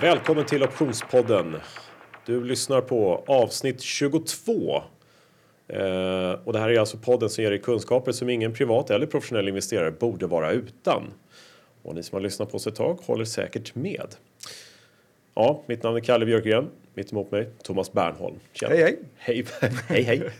välkommen till Optionspodden. Du lyssnar på avsnitt 22. Eh, och det här är alltså podden som ger dig kunskaper som ingen privat eller professionell investerare borde vara utan. Och ni som har lyssnat på oss ett tag håller säkert med. Ja, mitt namn är Kalle Björkgren. Mitt emot mig Thomas Bernholm. Tjena. Hej, hej! Hej, hej!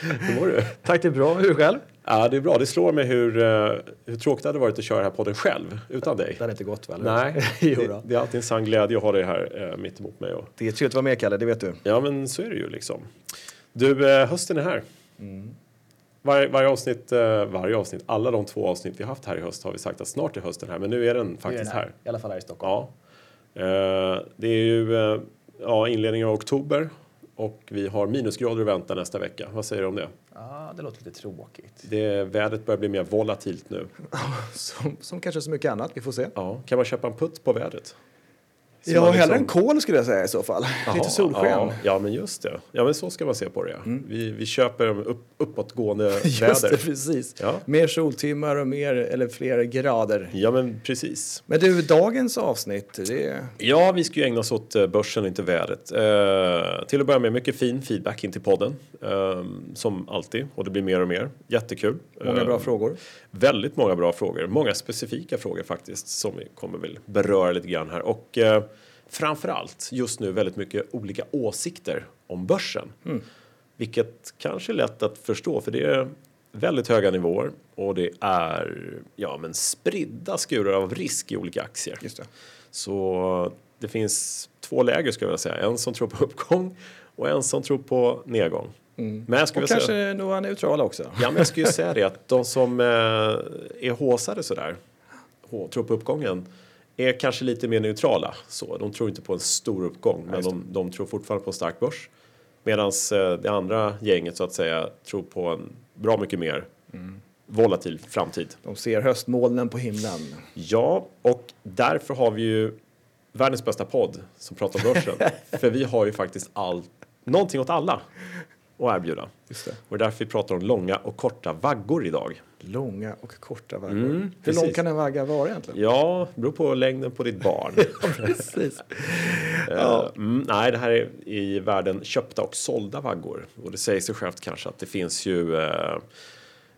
hur mår du? Tack, det är bra. Hur själv? Ja, det är bra. Det slår mig hur, uh, hur tråkigt det hade varit att köra den här podden själv, utan dig. Det hade inte gått väl? Nej, det, det, är alltid en sann glädje att ha dig här uh, mitt emot mig. Och... Det är trevligt att vara med, Kalle, det vet du. Ja, men så är det ju liksom. Du, uh, hösten är här. Mm. Varje, varje, avsnitt, varje avsnitt, alla de två avsnitt vi haft här i höst har vi sagt att snart är hösten här, men nu är den faktiskt är den här. här. I alla fall här i Stockholm. Ja. det är ju ja, inledningen av oktober och vi har minusgrader att vänta nästa vecka. Vad säger du om det? Ja, det låter lite tråkigt. Det, vädret börjar bli mer volatilt nu. som, som kanske så mycket annat, vi får se. Ja, kan man köpa en putt på vädret? Ja, liksom... hellre en kol skulle jag säga i så fall. Aha, Lite solsken. Ja, ja, men just det. Ja, men så ska man se på det. Mm. Vi, vi köper upp, uppåtgående just väder. Det, precis. Ja. Mer soltimmar och mer, eller fler grader. Ja, men precis. Men du, dagens avsnitt, det... Ja, vi ska ju ägna oss åt eh, börsen, inte vädret. Uh, till att börja med, mycket fin feedback in till podden. Uh, som alltid, och det blir mer och mer. Jättekul. Många bra uh, frågor. Väldigt många bra frågor. Många specifika frågor faktiskt, som vi kommer väl beröra lite grann här. Och framförallt just nu väldigt mycket olika åsikter om börsen. Mm. Vilket kanske är lätt att förstå för det är väldigt höga nivåer och det är ja, men spridda skurar av risk i olika aktier. Just det. Så det finns två läger skulle jag vilja säga. En som tror på uppgång och en som tror på nedgång. Mm. Men jag skulle och kanske säga, några neutrala också. Ja, men jag skulle säga det att de som eh, är håsade sådär, tror på uppgången, är kanske lite mer neutrala. Så, de tror inte på en stor uppgång, men de, de, tror fortfarande på en stark börs. Medan eh, det andra gänget så att säga tror på en bra mycket mer mm. volatil framtid. De ser höstmolnen på himlen. Ja, och därför har vi ju världens bästa podd som pratar om börsen. För vi har ju faktiskt allt, någonting åt alla att erbjuda. Just det. Och därför vi pratar om långa och korta vaggor idag. Långa och korta vaggor. Mm, Hur lång kan en vagga vara egentligen? Ja, det beror på längden på ditt barn. ja, precis. ja. Mm, nej, det här är i världen köpta och sålda vaggor. Och det säger sig självt kanske att det finns ju uh,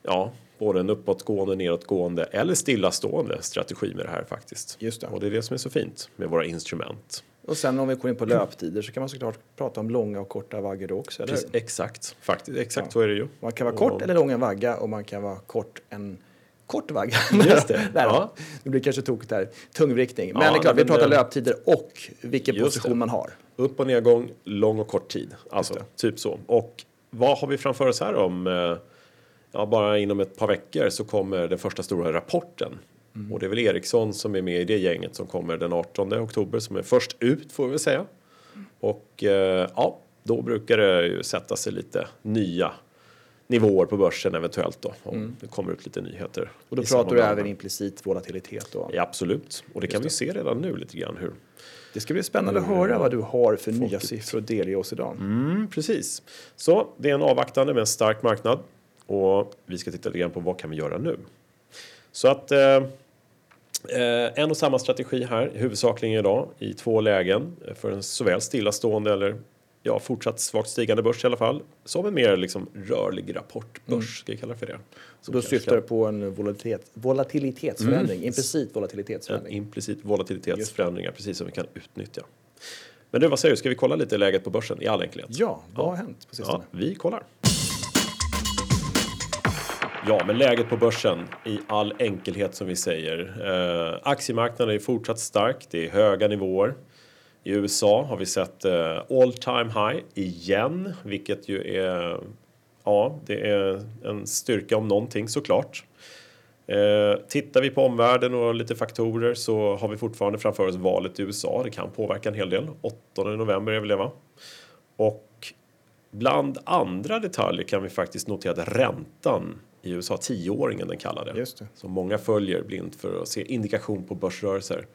ja, både en uppåtgående, nedåtgående eller stillastående strategi med det här faktiskt. Just det. Och det är det som är så fint med våra instrument. Och sen om vi går in på löptider så kan man såklart prata om långa och korta vaggor då också, eller Precis, Exakt, faktiskt, exakt ja. så är det ju. Man kan vara kort och... eller lång en vagga och man kan vara kort en kort vagga. Just det. Där, ja. Det blir kanske tokigt där. Tungvriktning. Men ja, det är klart, vi pratar löptider och vilken position det. man har. Upp och nedgång, lång och kort tid. Alltså, typ så. Och vad har vi framför oss här om? Eh, ja, bara inom ett par veckor så kommer den första stora rapporten Mm. Och det är väl Ericsson som är med i det gänget som kommer den 18 oktober som är först ut får vi säga. Mm. Och eh, ja, då brukar det ju sätta sig lite nya nivåer på börsen eventuellt då om mm. det kommer ut lite nyheter. Och då pratar du även implicit volatilitet då? Ja, absolut, och det Just kan det. vi se redan nu lite grann hur. Det ska bli spännande att höra vad du har för folket. nya siffror att delge oss idag. Mm, precis. Så det är en avvaktande med en stark marknad och vi ska titta lite grann på vad kan vi göra nu? Så att eh, Eh, en och samma strategi här, huvudsakligen idag, i två lägen för en såväl stillastående eller ja, fortsatt svagt stigande börs i alla fall, som en mer liksom rörlig rapportbörs, mm. ska jag kalla för det. Så då syftar du på en volatilitet, volatilitetsförändring, mm. implicit volatilitetsförändring? En implicit volatilitetsförändringar, precis som vi kan utnyttja. Men du, vad säger du, ska vi kolla lite läget på börsen i all enkelhet? Ja, vad ja. har hänt på sistone? Ja, vi kollar. Ja, men läget på börsen i all enkelhet som vi säger. Eh, aktiemarknaden är fortsatt stark, det är höga nivåer. I USA har vi sett eh, all time high igen, vilket ju är, ja, det är en styrka om någonting såklart. Eh, tittar vi på omvärlden och lite faktorer så har vi fortfarande framför oss valet i USA. Det kan påverka en hel del. 8 november är väl det va? Och bland andra detaljer kan vi faktiskt notera att räntan i USA, tioåringen den kallade. Just det. Som många följer blint för att se indikation på börsrörelser.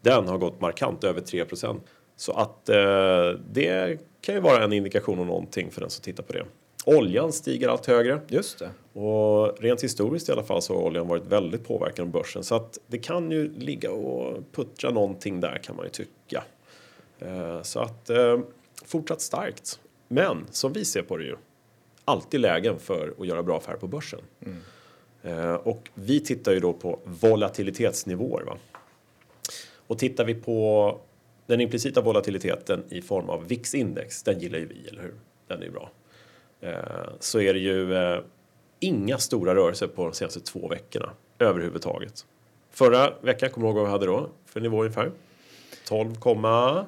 Den har gått markant över 3% Så att eh, det kan ju vara en indikation om någonting för den som tittar på det. Oljan stiger allt högre. Just det. Och rent historiskt i alla fall så har oljan varit väldigt påverkad av börsen. Så att det kan ju ligga och puttra någonting där kan man ju tycka. Eh, så att eh, fortsatt starkt. Men som vi ser på det ju, alltid lägen för att göra bra affärer på börsen. Mm. Och vi tittar ju då på volatilitetsnivåer. Va? Och tittar vi på den implicita volatiliteten i form av VIX-index, den gillar ju vi, eller hur? Den är ju bra. Så är det ju inga stora rörelser på de senaste två veckorna överhuvudtaget. Förra veckan, kommer du ihåg vad vi hade då för nivå ungefär? 12,58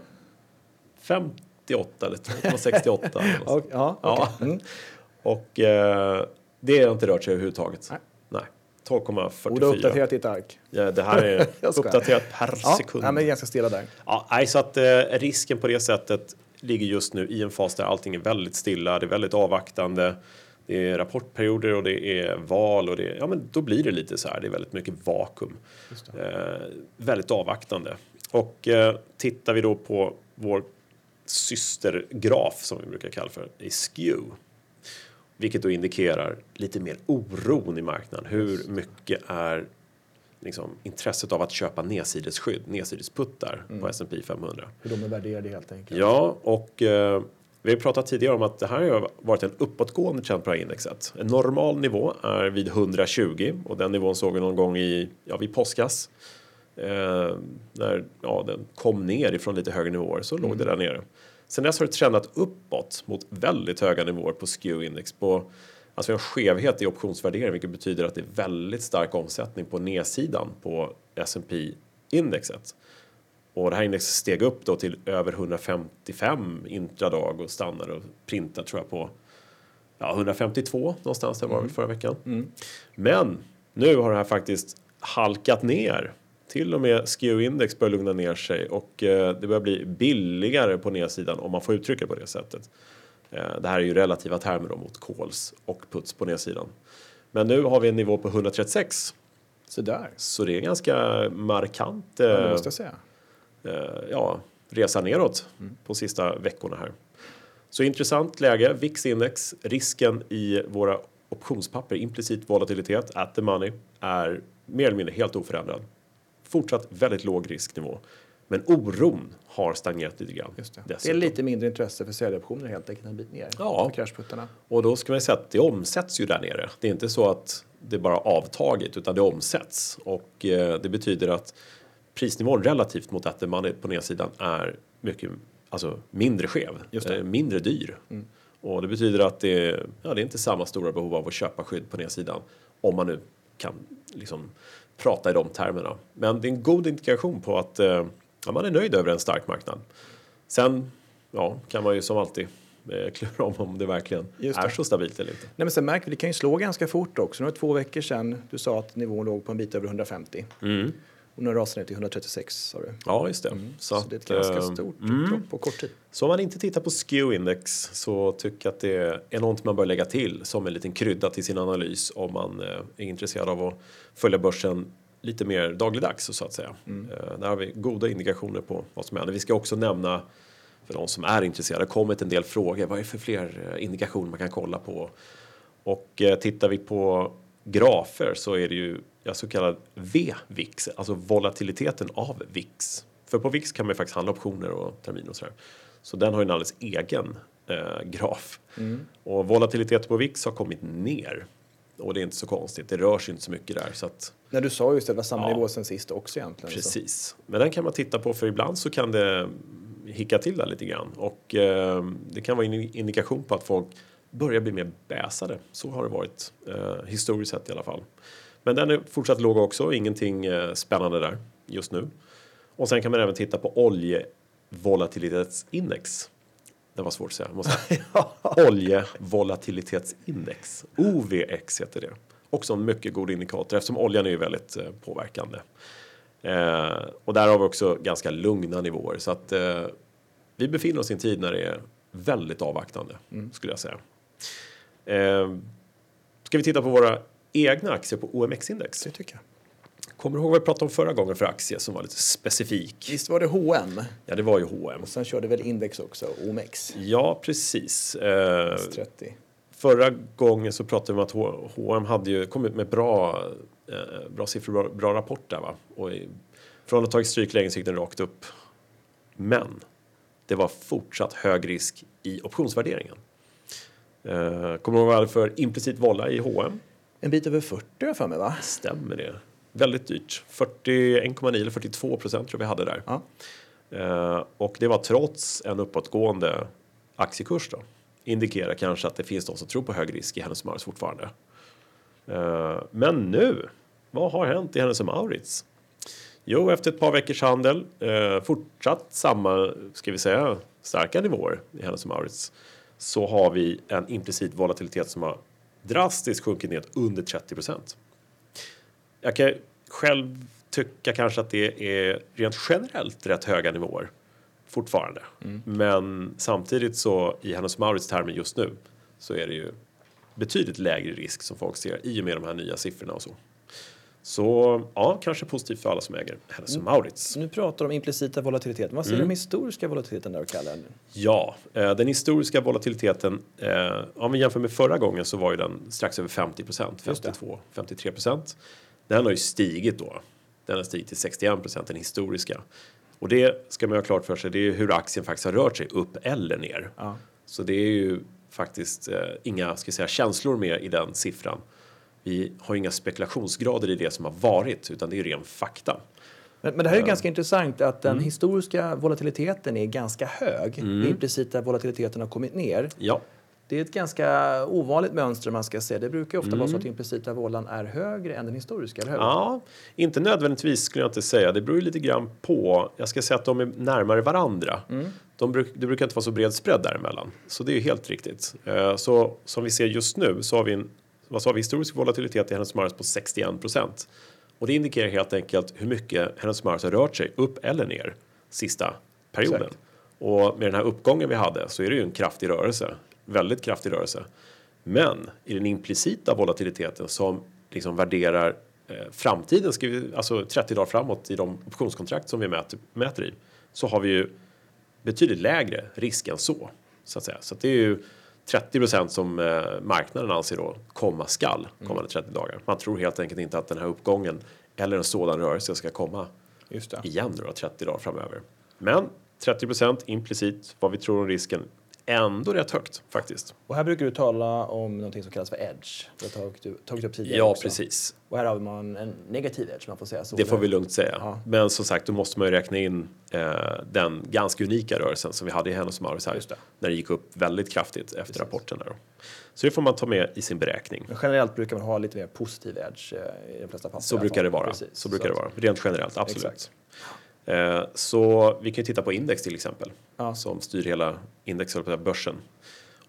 eller 12,68. ja, ja. Okay. Mm. Och eh, det har inte rört sig överhuvudtaget. Nej. Nej. 12,44. Och du har uppdaterat ditt ark. Ja, det här är uppdaterat per ja, sekund. Ja, men ganska stilla där. Ja, nej, så att eh, risken på det sättet ligger just nu i en fas där allting är väldigt stilla, det är väldigt avvaktande det är rapportperioder och det är val och det, ja, men då blir det lite så här. Det är väldigt mycket vakuum. Eh, väldigt avvaktande. Och eh, tittar vi då på vår systergraf som vi brukar kalla för, i SKEW. Vilket då indikerar lite mer oron i marknaden. Hur mycket är liksom, intresset av att köpa nedsidesskydd, nedsidesputtar mm. på S&P 500. Hur de är värderade helt enkelt. Ja, och eh, vi har pratat tidigare om att det här har varit en uppåtgående trend på det här indexet. En normal nivå är vid 120 och den nivån såg vi någon gång i, ja, vid påskas. Eh, när ja, den kom ner ifrån lite högre nivåer så låg det mm. där nere. Sen dess har det tränat uppåt mot väldigt höga nivåer på SKEW-index. På, alltså en skevhet i optionsvärdering vilket betyder att det är väldigt stark omsättning på nedsidan på S&P indexet. Och det här indexet steg upp då till över 155 intradag och stannade och printade tror jag på ja, 152 någonstans där var mm. förra veckan. Mm. Men nu har det här faktiskt halkat ner. Till och med SKEW-index börjar lugna ner sig och eh, det börjar bli billigare på nedsidan om man får uttrycka det på det sättet. Eh, det här är ju relativa termer då mot calls och puts på nedsidan. Men nu har vi en nivå på 136. Så där. Så det är ganska markant. Eh, ja, det måste jag säga Eh, ja, resa neråt mm. på sista veckorna här. Så intressant läge. VIX-index, risken i våra optionspapper, implicit volatilitet, at the money, är mer eller mindre helt oförändrad. Fortsatt väldigt låg risknivå. Men oron har stagnerat lite grann. Just det. det är lite mindre intresse för säljoptioner helt enkelt en bit ner. Ja, och då ska man säga att det omsätts ju där nere. Det är inte så att det bara avtagit utan det omsätts och eh, det betyder att prisnivån relativt mot att money på nedsidan är mycket alltså, mindre skev, eh, mindre dyr. Mm. Och det betyder att det, ja, det är inte samma stora behov av att köpa skydd på nedsidan om man nu kan liksom, prata i de termerna. Men det är en god indikation på att eh, ja, man är nöjd över en stark marknad. Sen ja, kan man ju som alltid eh, klura om om det verkligen det. är så stabilt eller inte. Nej, men sen märker vi, det kan ju slå ganska fort också. Nu var två veckor sedan du sa att nivån låg på en bit över 150. Mm. Och nu rasar ner till 136 sa du. Ja, just det. Mm. Så, så, det är ett ganska äh, stort mm. på kort tid. Så om man inte tittar på SKEW-index så tycker jag att det är något man bör lägga till som en liten krydda till sin analys om man eh, är intresserad av att följa börsen lite mer dagligdags så att säga. Mm. Eh, där har vi goda indikationer på vad som händer. Vi ska också nämna för de som är intresserade, det kommit en del frågor. Vad är det för fler eh, indikationer man kan kolla på? Och tittar vi på grafer så är det ju ja, så kallad V-VIX, alltså volatiliteten av VIX. För på VIX kan man ju faktiskt handla optioner och termin och sådär. Så den har ju en alldeles egen eh, graf. Mm. Och volatiliteten på VIX har kommit ner. Och det är inte så konstigt, det rör sig inte så mycket där. Så att, Nej, du sa just det, det var samma ja, nivå sen sist också egentligen. Precis, så. men den kan man titta på för ibland så kan det hicka till där lite grann. Och eh, det kan vara en indikation på att folk börjar bli mer bäsade. Så har det varit eh, historiskt sett i alla fall. Men den är fortsatt låg också, ingenting eh, spännande där just nu. Och sen kan man även titta på oljevolatilitetsindex. Det var svårt att säga. Måste Oljevolatilitetsindex, OVX heter det. Också en mycket god indikator eftersom oljan är ju väldigt eh, påverkande. Eh, och där har vi också ganska lugna nivåer så att eh, vi befinner oss i en tid när det är väldigt avvaktande mm. skulle jag säga. Eh, ska vi titta på våra egna aktier på OMX-index? Det tycker jag. Kommer du ihåg vad vi pratade om förra gången för aktie som var lite specifik? Visst var det H&M? Ja, det var ju H&M. Och sen körde väl index också, OMX? Ja, precis. Eh, 30. förra gången så pratade vi om att H&M hade ju kommit med bra, eh, bra siffror, bra, bra rapport där va. Och i, från att ha tagit stryk länge så gick den rakt upp. Men det var fortsatt hög risk i optionsvärderingen. Eh, kommer du ihåg vad för implicit volla i H&M? En bit över 40 har jag för mig va? Stämmer det? Väldigt dyrt. 41,9 eller 42 procent tror vi hade där. Ja. Eh, och det var trots en uppåtgående aktiekurs då. Indikerar kanske att det finns de som tror på hög risk i Hennes Mauritz fortfarande. Eh, men nu, vad har hänt i Hennes Mauritz? Jo, efter ett par veckors handel, eh, fortsatt samma, ska vi säga, starka nivåer i Hennes Mauritz, så har vi en implicit volatilitet som har drastiskt sjunkit ner under 30 procent. Jag kan själv tycka kanske att det är rent generellt rätt höga nivåer fortfarande. Men samtidigt så i Hennes Mauritz termer just nu så är det ju betydligt lägre risk som folk ser i och med de här nya siffrorna och så. Så ja, kanske positivt för alla som äger Hennes Mauritz. Nu pratar du om implicita volatiliteten. Vad säger du om historiska volatiliteten där och kallar den? Ja, eh, den historiska volatiliteten, eh, om vi jämför med förra gången så var ju den strax över 50 procent, Just det. 52, 53 procent. Den har ju stigit då. Den har stigit till 61 procent, den historiska. Och det ska man ha klart för sig, det är hur aktien faktiskt har rört sig upp eller ner. Ja. Så det är ju faktiskt eh, inga ska säga, känslor med i den siffran. Vi har inga spekulationsgrader i det som har varit, utan det är ren fakta. Men, men det här är ganska intressant att Mm. den historiska volatiliteten är ganska hög. Den implicita volatiliteten har kommit ner. Ja, Det är ett ganska ovanligt mönster man ska se. Det brukar ofta Mm. vara så att implicita volan är högre än den historiska, eller hur? Ja, inte nödvändigtvis skulle jag inte säga. Det beror ju lite grann på. Jag ska säga att de är närmare varandra. De bruk, det brukar inte vara så bred spread däremellan. Så det är ju helt riktigt. Eh, Så som vi ser just nu så har vi en vad sa vi, historisk volatilitet i Hennes Mauritz på 61 procent. Och det indikerar helt enkelt hur mycket Hennes Mauritz har rört sig upp eller ner sista perioden. Exakt. Och med den här uppgången vi hade så är det ju en kraftig rörelse. Väldigt kraftig rörelse. Men i den implicita volatiliteten som liksom värderar eh, framtiden, ska vi, alltså 30 dagar framåt i de optionskontrakt som vi mäter, mäter i, så har vi ju betydligt lägre risk än så. Så att säga. Så att det är ju 30 procent som eh, marknaden anser då komma skall kommande 30 dagar. Man tror helt enkelt inte att den här uppgången eller en sådan rörelse ska komma igen nu då, 30 dagar framöver. Men 30 procent implicit vad vi tror om risken ändå rätt högt faktiskt. Och här brukar du tala om något som kallas för edge. Det har tagit, tagit upp tidigare Ja, också. precis. Och här har man en negativ edge, man får säga så. Det får vi lugnt säga. Ja. Men som sagt, då måste man ju räkna in eh, den ganska unika rörelsen som vi hade i Hennes Mauritz här. Just det. När det gick upp väldigt kraftigt efter rapporten. Där. Så det får man ta med i sin beräkning. Men generellt brukar man ha lite mer positiv edge eh, i de flesta fall. Så brukar det vara. Precis. Så brukar det vara. Rent generellt, absolut. Exakt. Eh, så vi kan ju titta på index till exempel. Ja. Som styr hela index, eller börsen.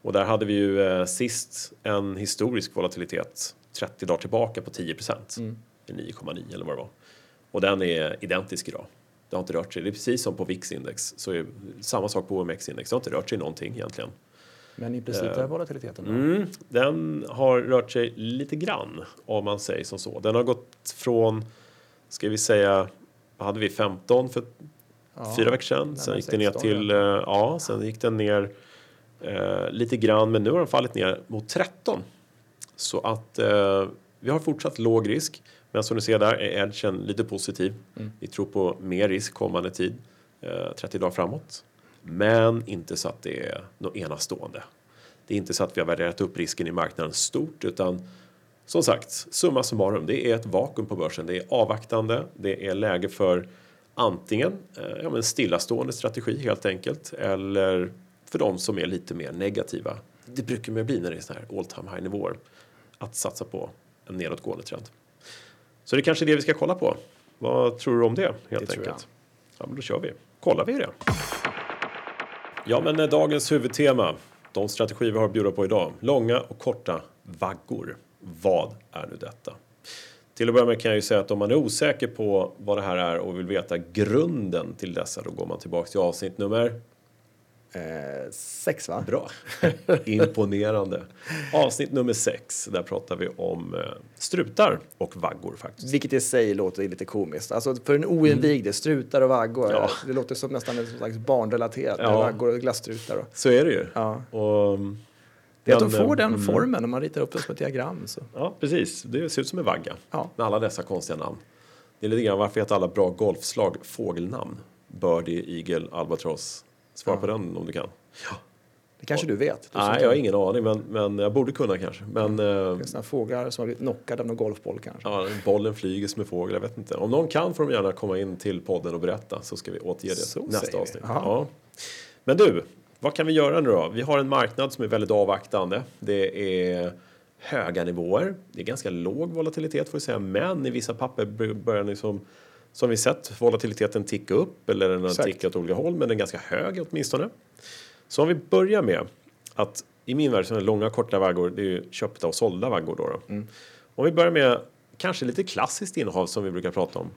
Och där hade vi ju eh, sist en historisk volatilitet 30 dagar tillbaka på 10 procent. Mm. 9,9 eller vad det var. Och den är identisk idag. Det har inte rört sig. Det är precis som på VIX-index. Så är samma sak på OMX-index. Det har inte rört sig någonting egentligen. Men implicita volatiliteten då? Mm, den har rört sig lite grann om man säger som så. Den har gått från, ska vi säga, hade vi, 15 för Ja, fyra veckor sedan. Sen gick den ner 16, till, eh, ja, sen gick den ner eh, lite grann, men nu har den fallit ner mot 13. Så att eh, vi har fortsatt låg risk. Men som du ser där är edgen lite positiv. Mm. Vi tror på mer risk kommande tid, eh, 30 dagar framåt. Men inte så att det är något enastående. Det är inte så att vi har värderat upp risken i marknaden stort utan som sagt, summa summarum, det är ett vakuum på börsen. Det är avvaktande, det är läge för antingen eh, ja, men stillastående strategi helt enkelt eller för de som är lite mer negativa. Det brukar man bli när det är såna här all time high nivåer. Att satsa på en nedåtgående trend. Så det är kanske är det vi ska kolla på. Vad tror du om det helt Det enkelt? Ja, men då kör vi. Kollar vi det. Ja, men eh, dagens huvudtema. De strategier vi har att bjuda på idag. Långa och korta vaggor. Vad är nu detta? Till att börja med kan jag ju säga att om man är osäker på vad det här är och vill veta grunden till dessa, då går man tillbaka till avsnitt nummer Eh, sex va? Bra. Imponerande. Avsnitt nummer sex. Där pratar vi om eh, strutar och vaggor faktiskt. Vilket i sig låter lite komiskt. Alltså för en oinvigde, strutar och vaggor. Mm. Ja. Det låter som nästan ett slags barnrelaterat. Ja. Vaggor och glasstrutar. Och, Så är det ju. ja. Och mm, Det är att de får eh, den mm. formen när man ritar upp det som ett diagram. Så. Ja, precis. Det ser ut som en vagga Ja. med alla dessa konstiga namn. Det är lite grann varför heter alla bra golfslag fågelnamn? Birdie, Eagle, Albatross. Svara Ja. på den om du kan. Det kanske du vet? Du Nej, jag har ingen aning, men, men jag borde kunna kanske. Men Det eh, är såna fåglar som har blivit knockade av någon golfboll kanske. ja, bollen flyger som en fågel, jag vet inte. Om någon kan får de gärna komma in till podden och berätta så ska vi återge det Så nästa. Jaha. Ja. Men du, vad kan vi göra nu då? Vi har en marknad som är väldigt avvaktande. Det är höga nivåer. Det är ganska låg volatilitet får vi säga, men i vissa papper börjar liksom som vi sett volatiliteten ticka upp eller den har Exakt. tickat åt olika håll, men den är ganska hög åtminstone. Så om vi börjar med att i min värld så är långa korta vaggor, det är ju köpta och sålda vaggor då. då. Mm. Om vi börjar med kanske lite klassiskt innehav som vi brukar prata om.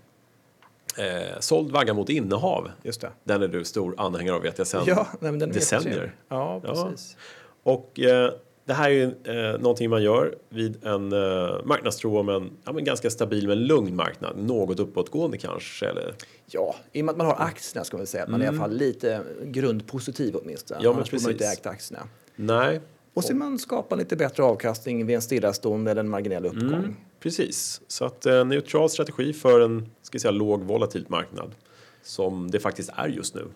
Eh, såld vagga mot innehav. Just det. Den är du stor anhängare av vet jag sen Ja, nej, den decennier. Ja, Ja. precis. Och eh, det här är ju eh, någonting man gör vid en eh, marknadstro om en ja, men ganska stabil men lugn marknad. Något uppåtgående kanske. Eller, Ja, i och med att man har aktierna ska man säga att man är i alla fall lite grundpositiv åtminstone. Mm. Ja, men Annars borde man inte precis. ägt aktierna. nej, Och så man skapar lite bättre avkastning vid en stillastående eller en marginell uppgång. Mm. Precis. Så att eh, neutral strategi för en ska säga, låg volatil marknad. Som det faktiskt är just nu.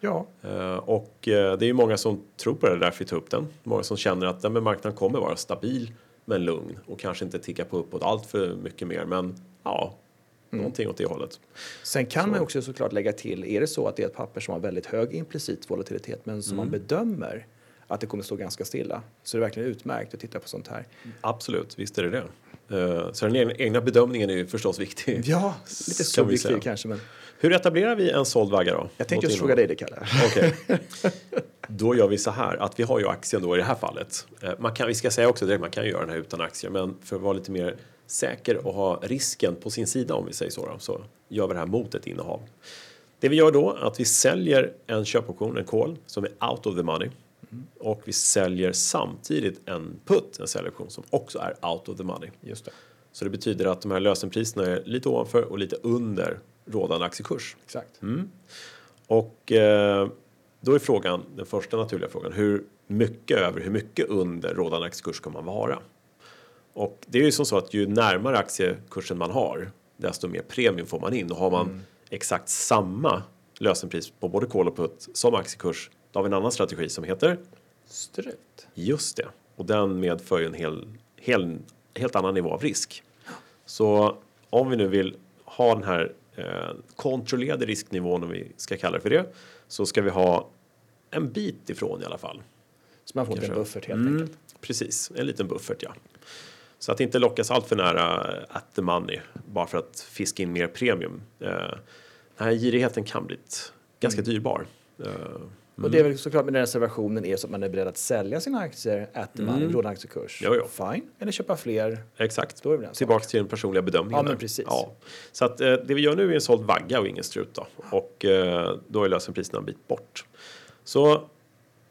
Ja, Eh, och eh, det är ju många som tror på det därför vi tar upp den. Många som känner att den marknaden kommer vara stabil men lugn och kanske inte ticka på uppåt allt för mycket mer. Men ja, någonting åt det hållet. Sen kan Så. man också såklart lägga till, är det så att det är ett papper som har väldigt hög implicit volatilitet men som Mm. man bedömer att det kommer stå ganska stilla så är det verkligen utmärkt att titta på sånt här. Absolut, visst är det det. Eh, Så den egna- bedömningen är ju förstås viktig. Ja, lite Kan subjektiv säga. kanske men Hur etablerar vi en såld vagga då? jag tänkte just fråga dig det Kalle. Okej. Då gör vi så här att vi har ju aktien då i det här fallet. Eh, Man kan, vi ska säga också direkt, man kan ju göra den här utan aktier, men för att vara lite mer säker och ha risken på sin sida om vi säger så, då, så gör vi det här mot ett innehav. Det vi gör då är att vi säljer en köpoption, en call, som är out of the money. Och vi säljer samtidigt en put, en säljoption, som också är out of the money. Just det, Så det betyder att de här lösenpriserna är lite ovanför och lite under rådande aktiekurs. exakt. Mm. Och eh, då är frågan, den första naturliga frågan, hur mycket över, hur mycket under rådande aktiekurs ska man vara? Och det är ju som så att ju närmare aktiekursen man har, desto mer premium får man in. Och har man exakt samma lösenpris på både call och put som aktiekurs, då har vi en annan strategi som heter Strut. Just det. Och den medför ju en hel, hel, helt annan nivå av risk. Så om vi nu vill ha den här eh, kontrollerade risknivån, om vi ska kalla det för det, så ska vi ha en bit ifrån i alla fall. Så man får en Kanske. buffert helt Mm, enkelt. Precis, en liten buffert ja. Så att inte lockas allt för nära at the money bara för att fiska in mer premium. Eh, den här girigheten kan bli ganska Mm. dyrbar. Eh, Och det är väl såklart med den reservationen är så att man är beredd att sälja sina aktier at the money, rådande aktiekurs. Jo, jo. Fine. Eller köpa fler. Exakt. Då är det en sak. Tillbaks till den personliga bedömningen. Ja, men där. precis. Ja. Så att, eh, det vi gör nu är en såld vagga och ingen strut. Då. Och eh, då är lösenpriserna en bit bort. Så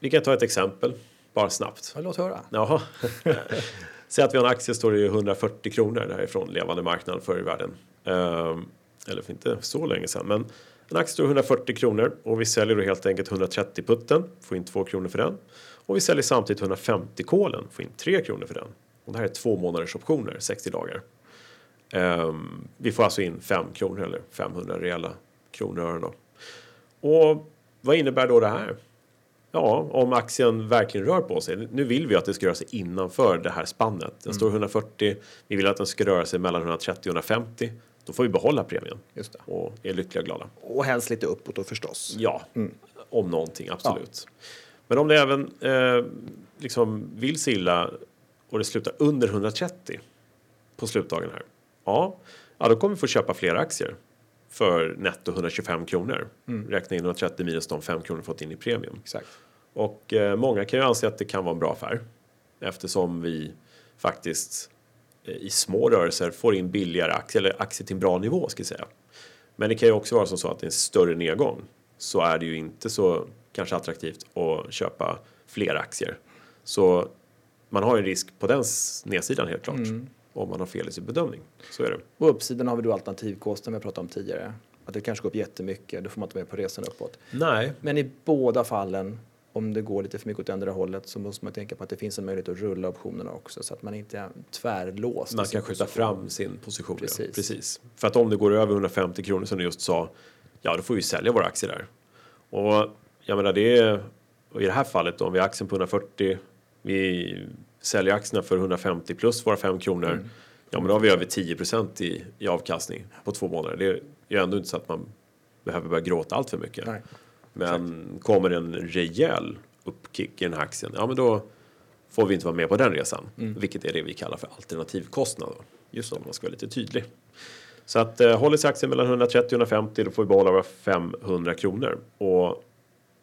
vi kan ta ett exempel, bara snabbt. Ja, låt höra. Jaha. Säg att vi har en aktie står i 140 kronor därifrån levande marknaden förr i världen. Ehm, eller för inte så länge sedan. Men en aktie står i 140 kronor och vi säljer då helt enkelt 130 putten, får in 2 kronor för den. Och vi säljer samtidigt 150 kolen, får in 3 kronor för den. Och det här är två månaders optioner, 60 dagar. Ehm, vi får alltså in 5 kronor eller 500 reella kronor och ören då. Och vad innebär då det här? Ja, om aktien verkligen rör på sig. Nu vill vi att det ska röra sig innanför det här spannet. Den står 140, vi vill att den ska röra sig mellan 130 och 150. Då får vi behålla premien Just det. och är lyckliga och glada. Och helst lite uppåt då förstås. Ja, om någonting, absolut. Men om det även eh, liksom vill sig illa och det slutar under 130 på slutdagen här. Ja, ja, då kommer vi få köpa fler aktier för netto 125 kronor. Räkna in 130 minus de 5 kronor fått in i premium. Exakt. Och eh, många kan ju anse att det kan vara en bra affär eftersom vi faktiskt i små rörelser får in billigare aktier, eller aktier till en bra nivå ska jag säga. Men det kan ju också vara som så att i en större nedgång så är det ju inte så kanske attraktivt att köpa fler aktier. Så man har ju en risk på den nedsidan helt klart om man har fel i sin bedömning. Så är det. Och uppsidan har vi då alternativkostnaden vi pratade om tidigare. Att det kanske går upp jättemycket, då får man inte med på resan uppåt. Nej, Men i båda fallen om det går lite för mycket åt andra hållet så måste man tänka på att det finns en möjlighet att rulla optionerna också så att man inte är tvärlåst. Man kan skjuta position. fram sin position. Ja. Precis. Precis. För att om det går över 150 kronor som du just sa, ja då får vi sälja våra aktier där. Och jag menar det är, i det här fallet då, om vi har aktien på 140, vi säljer aktierna för 150 plus våra 5 kronor, Mm. ja men då har vi över 10 procent i, i avkastning på två månader. Det är ju ändå inte så att man behöver börja gråta allt för mycket. Nej. Men kommer en rejäl uppkick i den här aktien, ja men då får vi inte vara med på den resan. Vilket är det vi kallar för alternativkostnad. Just om man ska vara lite tydlig. Så att eh, håller sig aktien mellan 130 och 150 då får vi behålla våra 500 kronor. Och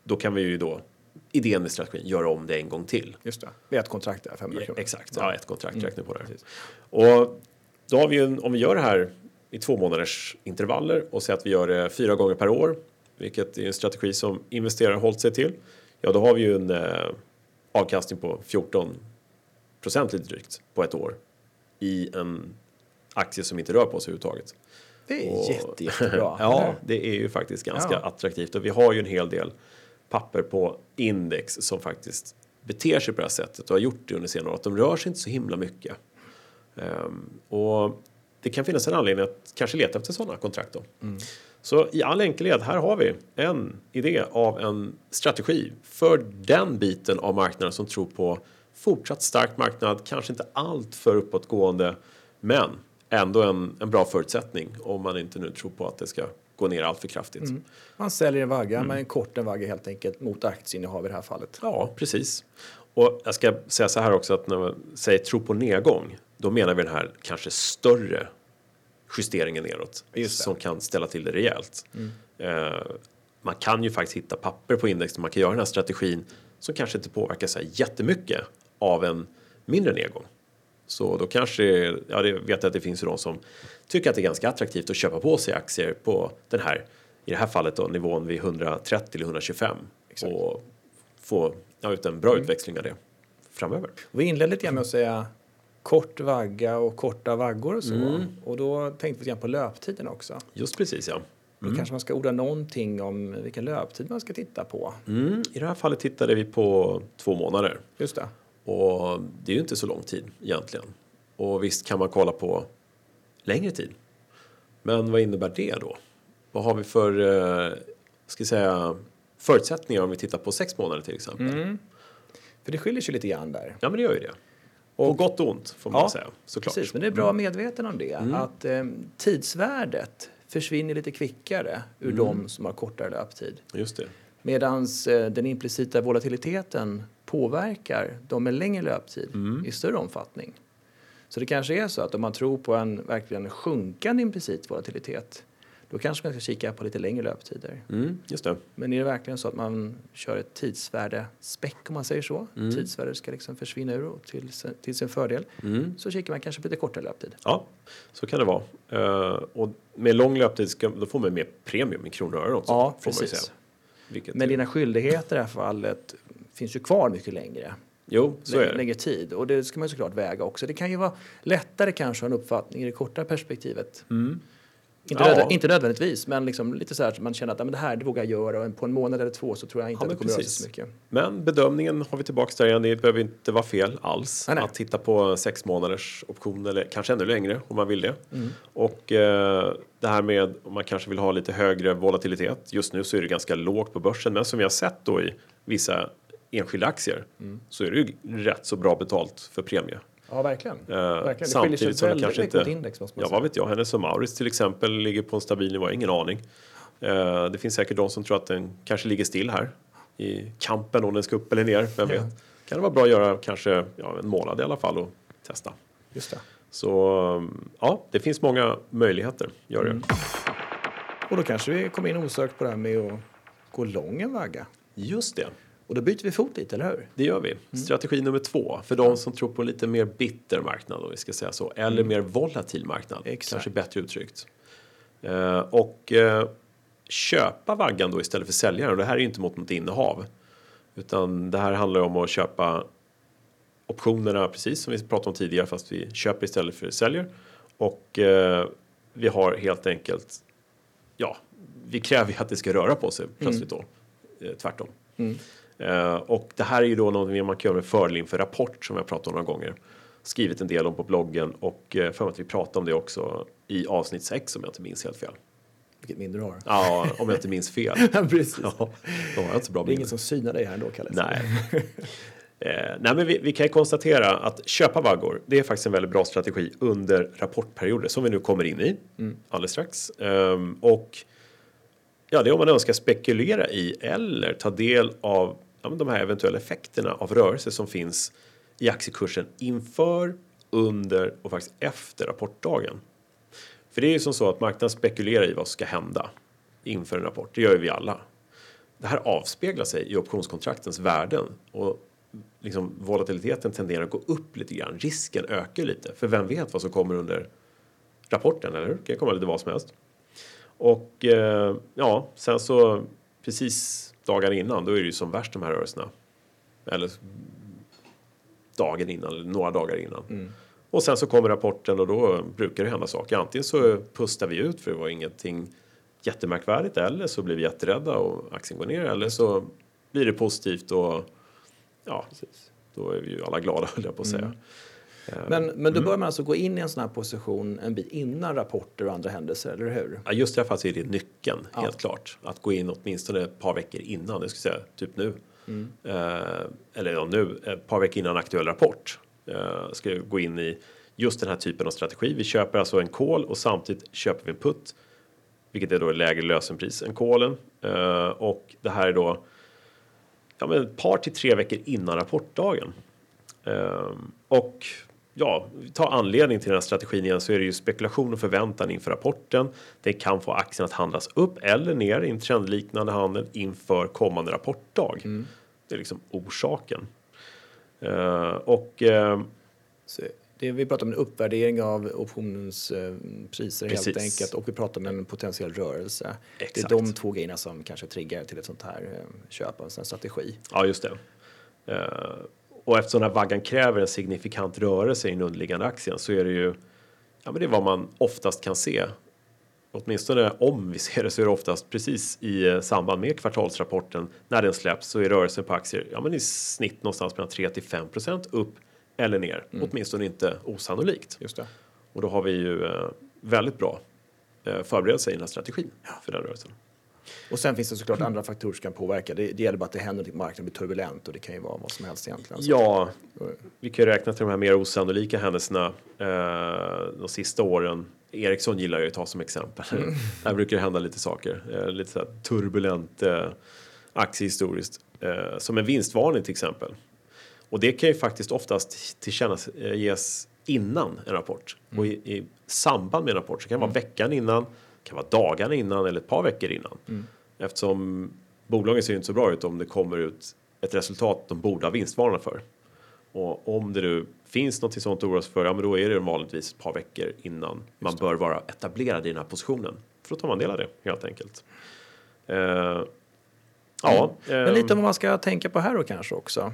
då kan vi ju då, idén med strategin, göra om det en gång till. Just det. Det är ett kontrakt där, 500 kronor. Exakt, ja, ett kontrakt räknar på det. Precis. Och då har vi ju, om vi gör det här i två månaders intervaller och säger att vi gör det fyra gånger per år, vilket är en strategi som investerare hållit sig till, ja då har vi ju en eh, avkastning på 14 procent lite drygt på ett år i en aktie som inte rör på sig överhuvudtaget. Det är Och- jätte, jättebra. ja, det är ju faktiskt ganska Ja. attraktivt och vi har ju en hel del papper på index som faktiskt beter sig på det här sättet och har gjort det under senare år. Att de rör sig inte så himla mycket. Ehm, och det kan finnas en anledning att kanske leta efter sådana kontrakt då. Så i all enkelhet, här har vi en idé av en strategi för den biten av marknaden som tror på fortsatt stark marknad, kanske inte allt för uppåtgående, men ändå en, en bra förutsättning om man inte nu tror på att det ska gå ner allt för kraftigt. Man säljer en vagga, Mm. men en kort en vagga helt enkelt mot aktieinnehav i det här fallet. Ja, precis. Och jag ska säga så här också att när man säger tro på nedgång, då menar vi den här kanske större justeringen neråt som kan ställa till det rejält. Eh, man kan ju faktiskt hitta papper på index där man kan göra den här strategin som kanske inte påverkar sig jättemycket av en mindre nedgång. Så då kanske, ja det vet jag att det finns de som tycker att det är ganska attraktivt att köpa på sig aktier på den här, i det här fallet då nivån vid 130 eller 125 Exakt. och få ja, ut en bra utväxling av det framöver. Vi inledde lite med att säga kort vagga och korta vaggor och så. Mm. Och då tänkte vi lite på löptiden också. Just precis ja. Då kanske man ska orda någonting om vilken löptid man ska titta på. Mm, I det här fallet tittade vi på två månader Just det. och det är ju inte så lång tid egentligen. Och visst kan man kolla på längre tid. Men vad innebär det då? Vad har vi för eh, ska säga, förutsättningar om vi tittar på sex månader till exempel? Mm. För det skiljer sig lite grann där. Ja, men det gör ju det. Och på gott och ont får man Ja, säga såklart. Precis, men det är bra medveten om det. Mm. Att eh, tidsvärdet försvinner lite kvickare ur Mm. de som har kortare löptid. Just det. Medan eh, den implicita volatiliteten påverkar de med längre löptid Mm. i större omfattning. Så det kanske är så att om man tror på en verkligen sjunkande implicit volatilitet då kanske man ska kika på lite längre löptider. Mm, just det. Men är det verkligen så att man kör ett tidsvärde späck om man säger så, Mm. tidsvärdet ska liksom försvinna ur och till, sin- till sin fördel, Mm. så kikar man kanske på lite kortare löptid. Ja, så kan det vara. Eh, och med lång löptid ska, då får man mer premium i kronor och ören också. Ja, precis. Vilket Men dina skyldigheter i det här fallet finns ju kvar mycket längre. Jo, så är det. längre tid. Och det ska man såklart väga också. Det kan ju vara lättare kanske att ha en uppfattning i det korta perspektivet. Inte, Ja. nödvä- inte nödvändigtvis, men liksom lite så att man känner att ja, men det här det vågar jag göra och på en månad eller två så tror jag inte Ja, att det kommer röra sig precis. så mycket. Men bedömningen har vi tillbaka där igen. Det behöver inte vara fel alls Nej, nej. att titta på sex månaders option eller kanske ännu längre om man vill det. Mm. Och eh, det här med om man kanske vill ha lite högre volatilitet. Just nu så är det ganska lågt på börsen, men som vi har sett då i vissa enskilda aktier Mm. så är det ju rätt så bra betalt för premie. Ja, verkligen. Eh, verkligen. Samtidigt som det kanske inte- index måste man Ja, säga. vad vet jag. Hennes och Maurits till exempel ligger på en stabil nivå, ingen aning. Eh, det finns säkert de som tror att den kanske ligger still här i kampen om den ska upp eller ner. Vem Ja. vet? Kan det vara bra att göra kanske ja, en månad i alla fall och testa. Just det. Så um, ja, det finns många möjligheter. Gör det. Mm. Och då kanske vi kommer in osökt på det här med att gå lång en vagga. Just det. Och då byter vi fot lite, eller hur? Det gör vi. Mm. Strategi nummer två för de som tror på en lite mer bitter marknad, om vi ska säga så, eller mer volatil marknad. Mm. Exakt. Kanske bättre uttryckt. Eh, och eh, köpa vaggan då istället för säljaren. Och det här är ju inte mot något innehav. Utan det här handlar om att köpa optionerna precis som vi pratade om tidigare fast vi köper istället för säljer. Och eh, vi har helt enkelt, ja, vi kräver ju att det ska röra på sig plötsligt då. Eh, tvärtom. Mm. Eh, och det här är ju då någonting man kan göra med fördel inför rapport som jag pratat om några gånger. Skrivit en del om på bloggen och eh, för att vi pratade om det också i avsnitt 6 om jag inte minns helt fel. Vilket minne du har. Ja, om jag inte minns fel. Precis. Ja, då har jag inte bra Det är ingen som synar dig här ändå, Kalle. Nej. Eh, nej, men vi, vi kan ju konstatera att köpa vaggor, det är faktiskt en väldigt bra strategi under rapportperioder som vi nu kommer in i alldeles strax. Ehm, och ja, det är om man önskar spekulera i eller ta del av ja, men de här eventuella effekterna av rörelse som finns i aktiekursen inför, under och faktiskt efter rapportdagen. För det är ju som så att marknaden spekulerar i vad som ska hända inför en rapport. Det gör ju vi alla. Det här avspeglar sig i optionskontraktens värden och liksom volatiliteten tenderar att gå upp lite grann. Risken ökar lite, för vem vet vad som kommer under rapporten, eller hur? Det kan komma lite vad som helst. Och eh, ja, sen så precis dagar innan, då är det ju som värst de här rörelserna. Eller dagen innan, eller några dagar innan. Och sen så kommer rapporten och då brukar det hända saker. Antingen så pustar vi ut för det var ingenting jättemärkvärdigt eller så blir vi jätterädda och aktien går ner eller så blir det positivt och ja, då är vi ju alla glada höll jag på att säga. Eh, Men, men då bör man alltså gå in i en sån här position en bit innan rapporter och andra händelser, eller hur? Ja, just i det här fallet så är det nyckeln, Ja. helt klart. Att gå in åtminstone ett par veckor innan, det skulle jag säga, typ nu. Eh, eller ja, nu, ett par veckor innan aktuell rapport. Eh, ska jag gå in i just den här typen av strategi. Vi köper alltså en call och samtidigt köper vi en put. Vilket är då lägre lösenpris än callen. Eh, och det här är då ja, men ett par till tre veckor innan rapportdagen. Ehm, och ja, tar anledning till den här strategin igen så är det ju spekulation och förväntan inför rapporten. Det kan få aktien att handlas upp eller ner i en trendliknande handel inför kommande rapportdag. Det är liksom orsaken. Ehm, och Så det, vi pratar om en uppvärdering av optionens eh, priser helt Precis. enkelt och vi pratar om en potentiell rörelse. Exakt. Det är de två grejerna som kanske triggar till ett sånt här eh, köp av en sån strategi. Ja, just det. Eh, och eftersom den här vaggan kräver en signifikant rörelse i den underliggande aktien så är det ju ja, men det är vad man oftast kan se. Åtminstone om vi ser det så är det oftast precis i eh, samband med kvartalsrapporten när den släpps så är rörelsen på aktier ja, men i snitt någonstans mellan 3 till 5 procent upp eller ner. Åtminstone inte osannolikt. Just det. Och då har vi ju eh, väldigt bra eh, förberedelse i den här strategin för den rörelsen. Och sen finns det såklart andra faktorer som kan påverka. Det, det gäller bara att det händer på marknaden, blir turbulent och det kan ju vara vad som helst egentligen. Ja, vi kan ju räkna till de här mer osannolika händelserna eh, de sista åren. Ericsson gillar jag att ta som exempel. Där brukar det hända lite saker. Eh, lite så turbulent eh, aktiehistoriskt. Eh, som en vinstvarning till exempel. Och det kan ju faktiskt oftast tillkännas, eh, ges innan en rapport. Och i, i samband med en rapport så kan det vara veckan innan, kan vara dagarna innan eller ett par veckor innan. Eftersom bolagen ser inte så bra ut om det kommer ut ett resultat de borde ha vinstvarnat för. Och om det nu finns något sånt att oroa sig för, ja men då är det vanligtvis ett par veckor innan man bör vara etablerad i den här positionen. För då tar man del av det helt enkelt. Eh, ja, Men eh, lite om vad man ska tänka på här då kanske också.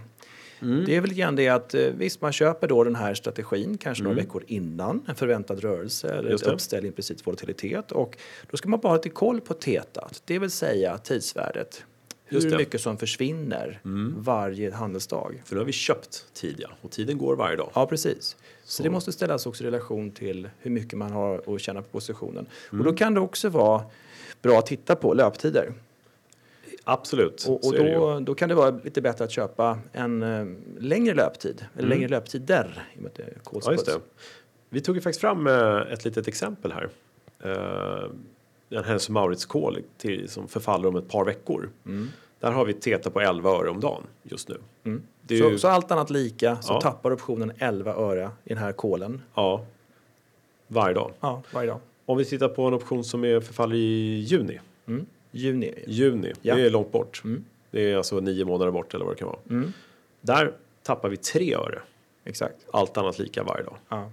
Det är väl grann det att eh, visst, man köper då den här strategin kanske några veckor innan en förväntad rörelse eller ett uppställ implicit volatilitet och då ska man bara ha lite koll på tetat, det vill säga tidsvärdet. Hur mycket som försvinner varje handelsdag. för nu har vi köpt tid ja, och tiden går varje dag. Ja, precis. Så, Så. det måste ställas också i relation till hur mycket man har att tjäna på positionen. Och Mm. då kan det också vara bra att titta på löptider. Absolut. Och, och då, då kan det vara lite bättre att köpa en eh, längre löptid, eller Mm. längre löptider. I och med att det är Ja, just det. Vi tog ju faktiskt fram eh, ett litet exempel här. Eh, En Hennes Maurits call till, som förfaller om ett par veckor. Där har vi Teta på 11 öre om dagen just nu. Är Så, ju, så allt annat lika så Ja. tappar optionen 11 öre i den här kolen. ja, varje dag. Ja, varje dag. Om vi tittar på en option som är förfaller i juni. Mm. Juni. Juni, Ja. det är långt bort. Mm. Det är alltså nio månader bort eller vad det kan vara. Mm. Där tappar vi 3 öre. Exakt. Allt annat lika varje dag. Ja,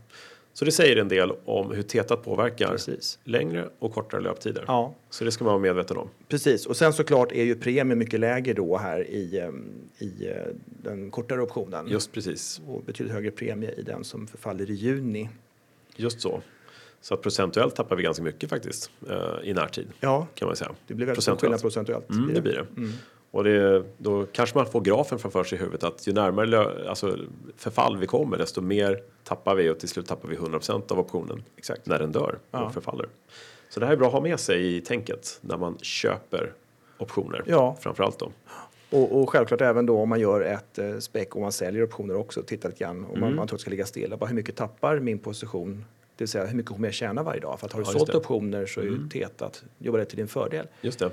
Så det säger en del om hur tetat påverkar precis. längre och kortare löptider. Ja, Så det ska man vara medveten om. precis. Och sen såklart är ju premien mycket lägre då här i, ehm, i eh, den kortare optionen. Just precis. Och betydligt högre premie i den som förfaller i juni. Just så. Så att procentuellt tappar vi ganska mycket faktiskt eh, i närtid Ja, kan man säga. det blir väldigt stor skillnad procentuellt. Mm, det blir det. Och det, då kanske man får grafen framför sig i huvudet att ju närmare alltså förfall vi kommer desto mer tappar vi och till slut tappar vi 100% av optionen Exakt. när den dör Ja. och förfaller. Så det här är bra att ha med sig i tänket när man köper optioner. Ja. Framförallt då. Och, och självklart även då om man gör ett eh, spec och man säljer optioner också, titta lite grann om Mm. man, man tror att det ska ligga stilla. Bara hur mycket tappar min position? Det vill säga hur mycket kommer jag tjäna varje dag? För att har du Ja, sålt. Mm. optioner så är ju tetat, jobbar det till din fördel. Just det.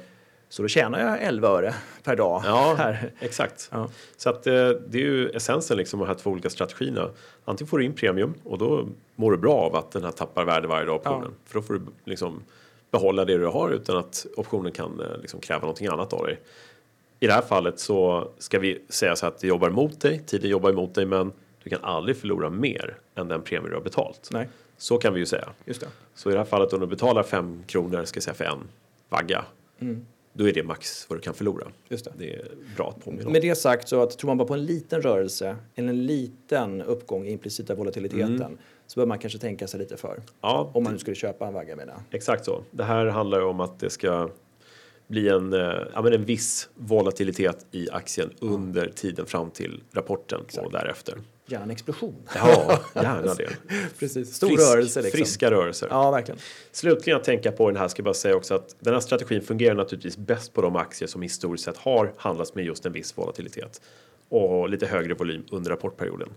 Så då tjänar jag 11 öre per dag Ja, här. exakt. Ja. Så att, eh, det är ju essensen liksom de här två olika strategierna. Antingen får du in premium och då mår du bra av att den här tappar värde varje dag optionen. Ja. För då får du liksom behålla det du har utan att optionen kan eh, liksom kräva någonting annat av dig. I det här fallet så ska vi säga så att det jobbar emot dig, tiden jobbar emot dig men du kan aldrig förlora mer än den premie du har betalt. Nej, Så kan vi ju säga. just det. Så i det här fallet om du betalar 5 kronor, ska jag säga för en vagga, då är det max vad du kan förlora. Mm. Just det. Det är bra att påminna om. Med det sagt så att tror man bara på en liten rörelse eller en liten uppgång i implicita volatiliteten så bör man kanske tänka sig lite för. Ja, Om man nu skulle köpa en vagga menar. Exakt så. Det här handlar ju om att det ska bli en, eh, ja, men en viss volatilitet i aktien under tiden fram till rapporten och därefter. Gärna en explosion. Ja, gärna det. Precis. Stor Frisk- rörelse liksom. Friska rörelser. Ja, verkligen. Slutligen att tänka på den här ska jag bara säga också att den här strategin fungerar naturligtvis bäst på de aktier som historiskt sett har handlats med just en viss volatilitet och lite högre volym under rapportperioden.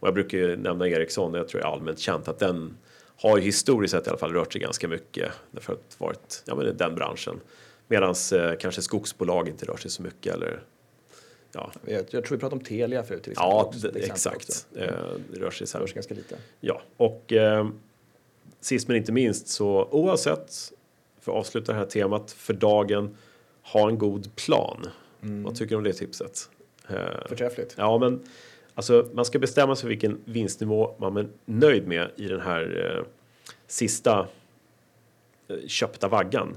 Och jag brukar ju nämna Ericsson, jag tror det är allmänt känt att den har ju historiskt sett i alla fall rört sig ganska mycket därför att varit ja, men den branschen. Medan eh, kanske skogsbolag inte rör sig så mycket eller ja, Jag, jag tror vi pratade om Telia förut till exempel. ja också, till också. exakt. Eh, det rör sig så här rör sig ganska lite. Ja, och eh, sist men inte minst så oavsett, för att avsluta det här temat för dagen, ha en god plan. Vad tycker du om det tipset? Eh, Förträffligt. ja, men alltså man ska bestämma sig för vilken vinstnivå man är nöjd med i den här eh, sista eh, köpta vaggan.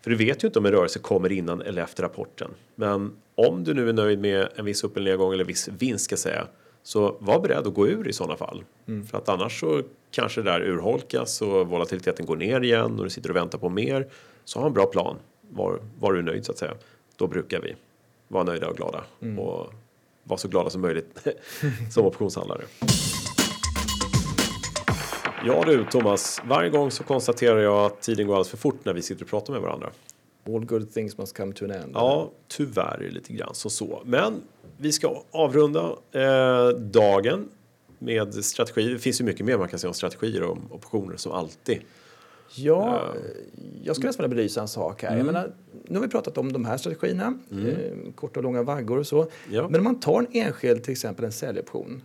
För du vet ju inte om en rörelse kommer innan eller efter rapporten. Men om du nu är nöjd med en viss upp eller nedgång eller viss vinst ska säga. Så var beredd att gå ur i sådana fall. För att annars så kanske det där urholkas och volatiliteten går ner igen och du sitter och väntar på mer. Så ha en bra plan. Var, var du nöjd så att säga. Då brukar vi vara nöjda och glada. Och vara så glada som möjligt som optionshandlare. Ja du Thomas, varje gång så konstaterar jag att tiden går alldeles för fort när vi sitter och pratar med varandra. All good things must come to an end. Ja, tyvärr lite grann som så. Men vi ska avrunda eh, dagen med strategi. Det finns ju mycket mer man kan säga om strategier och om optioner som alltid. Ja, jag skulle nästan vilja belysa en sak Mm. här. Jag menar, nu har vi pratat om de här strategierna, eh, korta och långa vaggor och så. Ja. Men om man tar en enskild, till exempel en säljoption.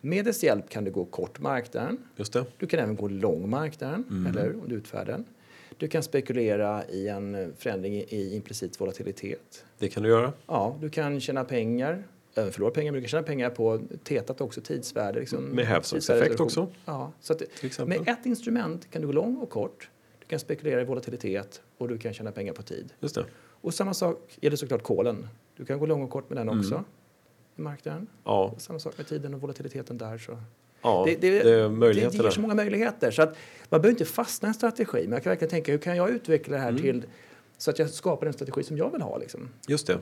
Med dess hjälp kan du gå kort marknaden. Just det. Du kan även gå lång marknaden, Mm. eller? Om du utfärdar den. Du kan spekulera i en förändring i- implicit volatilitet. Det kan du göra. Ja, du kan tjäna pengar, även förlora pengar, men du kan tjäna pengar på tetat också, tidsvärde. Liksom, Med hävstångseffekt också. Ja, så att, med ett instrument kan du gå lång och kort. Du kan spekulera i volatilitet och du kan tjäna pengar på tid. Just det. Och samma sak gäller såklart kolen. Du kan gå lång och kort med den också i marknaden. Ja, Samma sak med tiden och volatiliteten där. Så. ja det, det, det möjligheterna. ger så många möjligheter. Så att man behöver inte fastna i en strategi. Men jag kan verkligen tänka hur kan jag utveckla det här Mm. till så att jag skapar en strategi som jag vill ha. Liksom. Just det.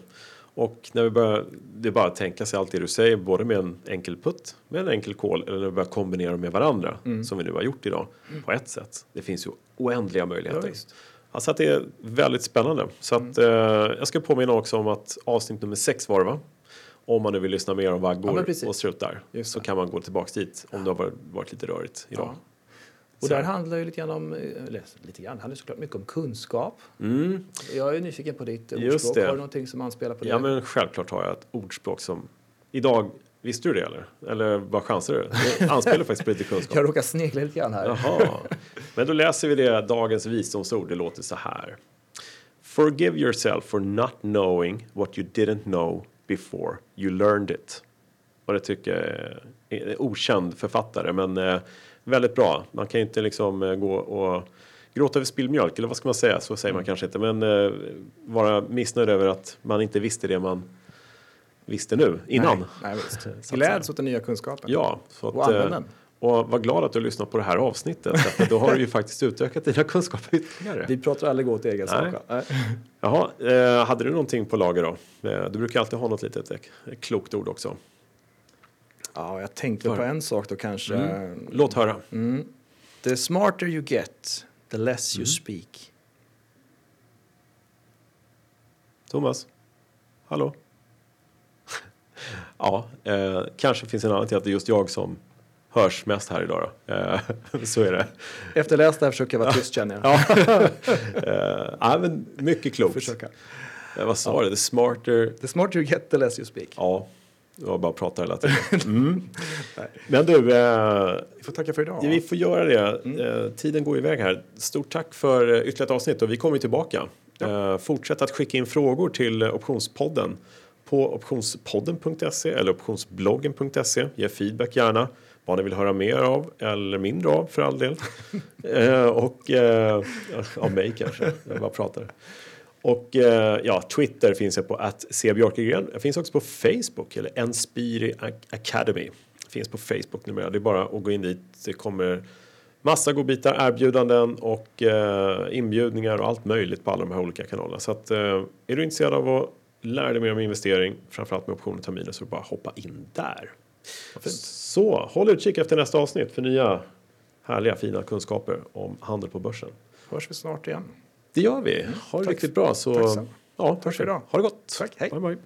Och när vi börjar, det är bara att tänka sig allt det du säger, både med en enkel putt, med en enkel call, eller när vi börjar kombinera dem med varandra, Mm. som vi nu har gjort idag, på ett sätt. Det finns ju oändliga möjligheter. Ja. Alltså att det är väldigt spännande. Så att, Mm. eh, jag ska påminna också om att avsnitt nummer sex var det va? Om man nu vill lyssna mer om Ja, vaggor precis. och struttar Just så kan man gå tillbaks dit om det har varit, varit lite rörigt idag. Ja. Och Så. där handlar ju lite grann om, eller lite grann, handlar såklart mycket om kunskap. Mm. Jag är nyfiken på ditt Just ordspråk. det. Har du någonting som anspelar på det? Ja men självklart har jag ett ordspråk som idag, visste du det eller? Eller vad chansar du? Det anspelar faktiskt på lite kunskap. Jag råkar snegla lite grann här. Jaha. Men då läser vi det, dagens visdomsord. Det låter så här. Forgive yourself for not knowing what you didn't know before you learned it. Och det tycker jag är en okänd författare, men eh, väldigt bra. Man kan ju inte liksom eh, gå och gråta över spilld mjölk, eller vad ska man säga? Så säger man kanske inte, men eh, vara missnöjd över att man inte visste det man visste nu, innan. Nej, nej, visst. Gläds åt den nya kunskapen. Ja, så att, Och använd den. Och var glad att du lyssnat på det här avsnittet. För då har du ju faktiskt utökat dina kunskaper ytterligare. Vi pratar aldrig åt egen sak. Jaha, eh, hade du någonting på lager då? Eh, du brukar alltid ha något litet eh, klokt ord också. Ja, jag tänkte på en sak då kanske. Mm. Låt höra. Mm. The smarter you get, the less you Mm. speak. Thomas? Hallå? ja, eh, kanske finns en annan till att det är just jag som hörs mest här idag då. Eh, så är det. Efter läst det här försöker jag vara tyst känner jag. Ja. eh, ja, men mycket klokt. Försöka. Vad sa du? The smarter... The smarter you get, the less you speak. Ja, jag bara pratar hela tiden. Mm. Men du, eh, Vi får tacka för idag. vi får göra det. Eh, tiden går iväg här. Stort tack för ytterligare ett avsnitt och vi kommer tillbaka. Eh, fortsätt att skicka in frågor till Optionspodden på optionspodden.se eller optionsbloggen.se. Ge feedback gärna vad ni vill höra mer av eller mindre av för all del. eh, och eh, av mig kanske, jag bara pratar. Och eh, ja, Twitter finns jag på att cbjörkegren. Jag finns också på Facebook eller Enspiri Ac- Academy. Finns på Facebook numera. Det är bara att gå in dit. Det kommer massa godbitar, erbjudanden och eh, inbjudningar och allt möjligt på alla de här olika kanalerna. Så att, eh, är du intresserad av att lära dig mer om investering, framförallt med optioner och terminer, så bara hoppa in där. Så håll utkik efter nästa avsnitt för nya härliga fina kunskaper om handel på börsen. Hörs vi snart igen. Det gör vi. Ha det Tack. riktigt bra. Så, Tack så. ja, Tack för idag. Ha det gott. Tack, hej. Bye, bye.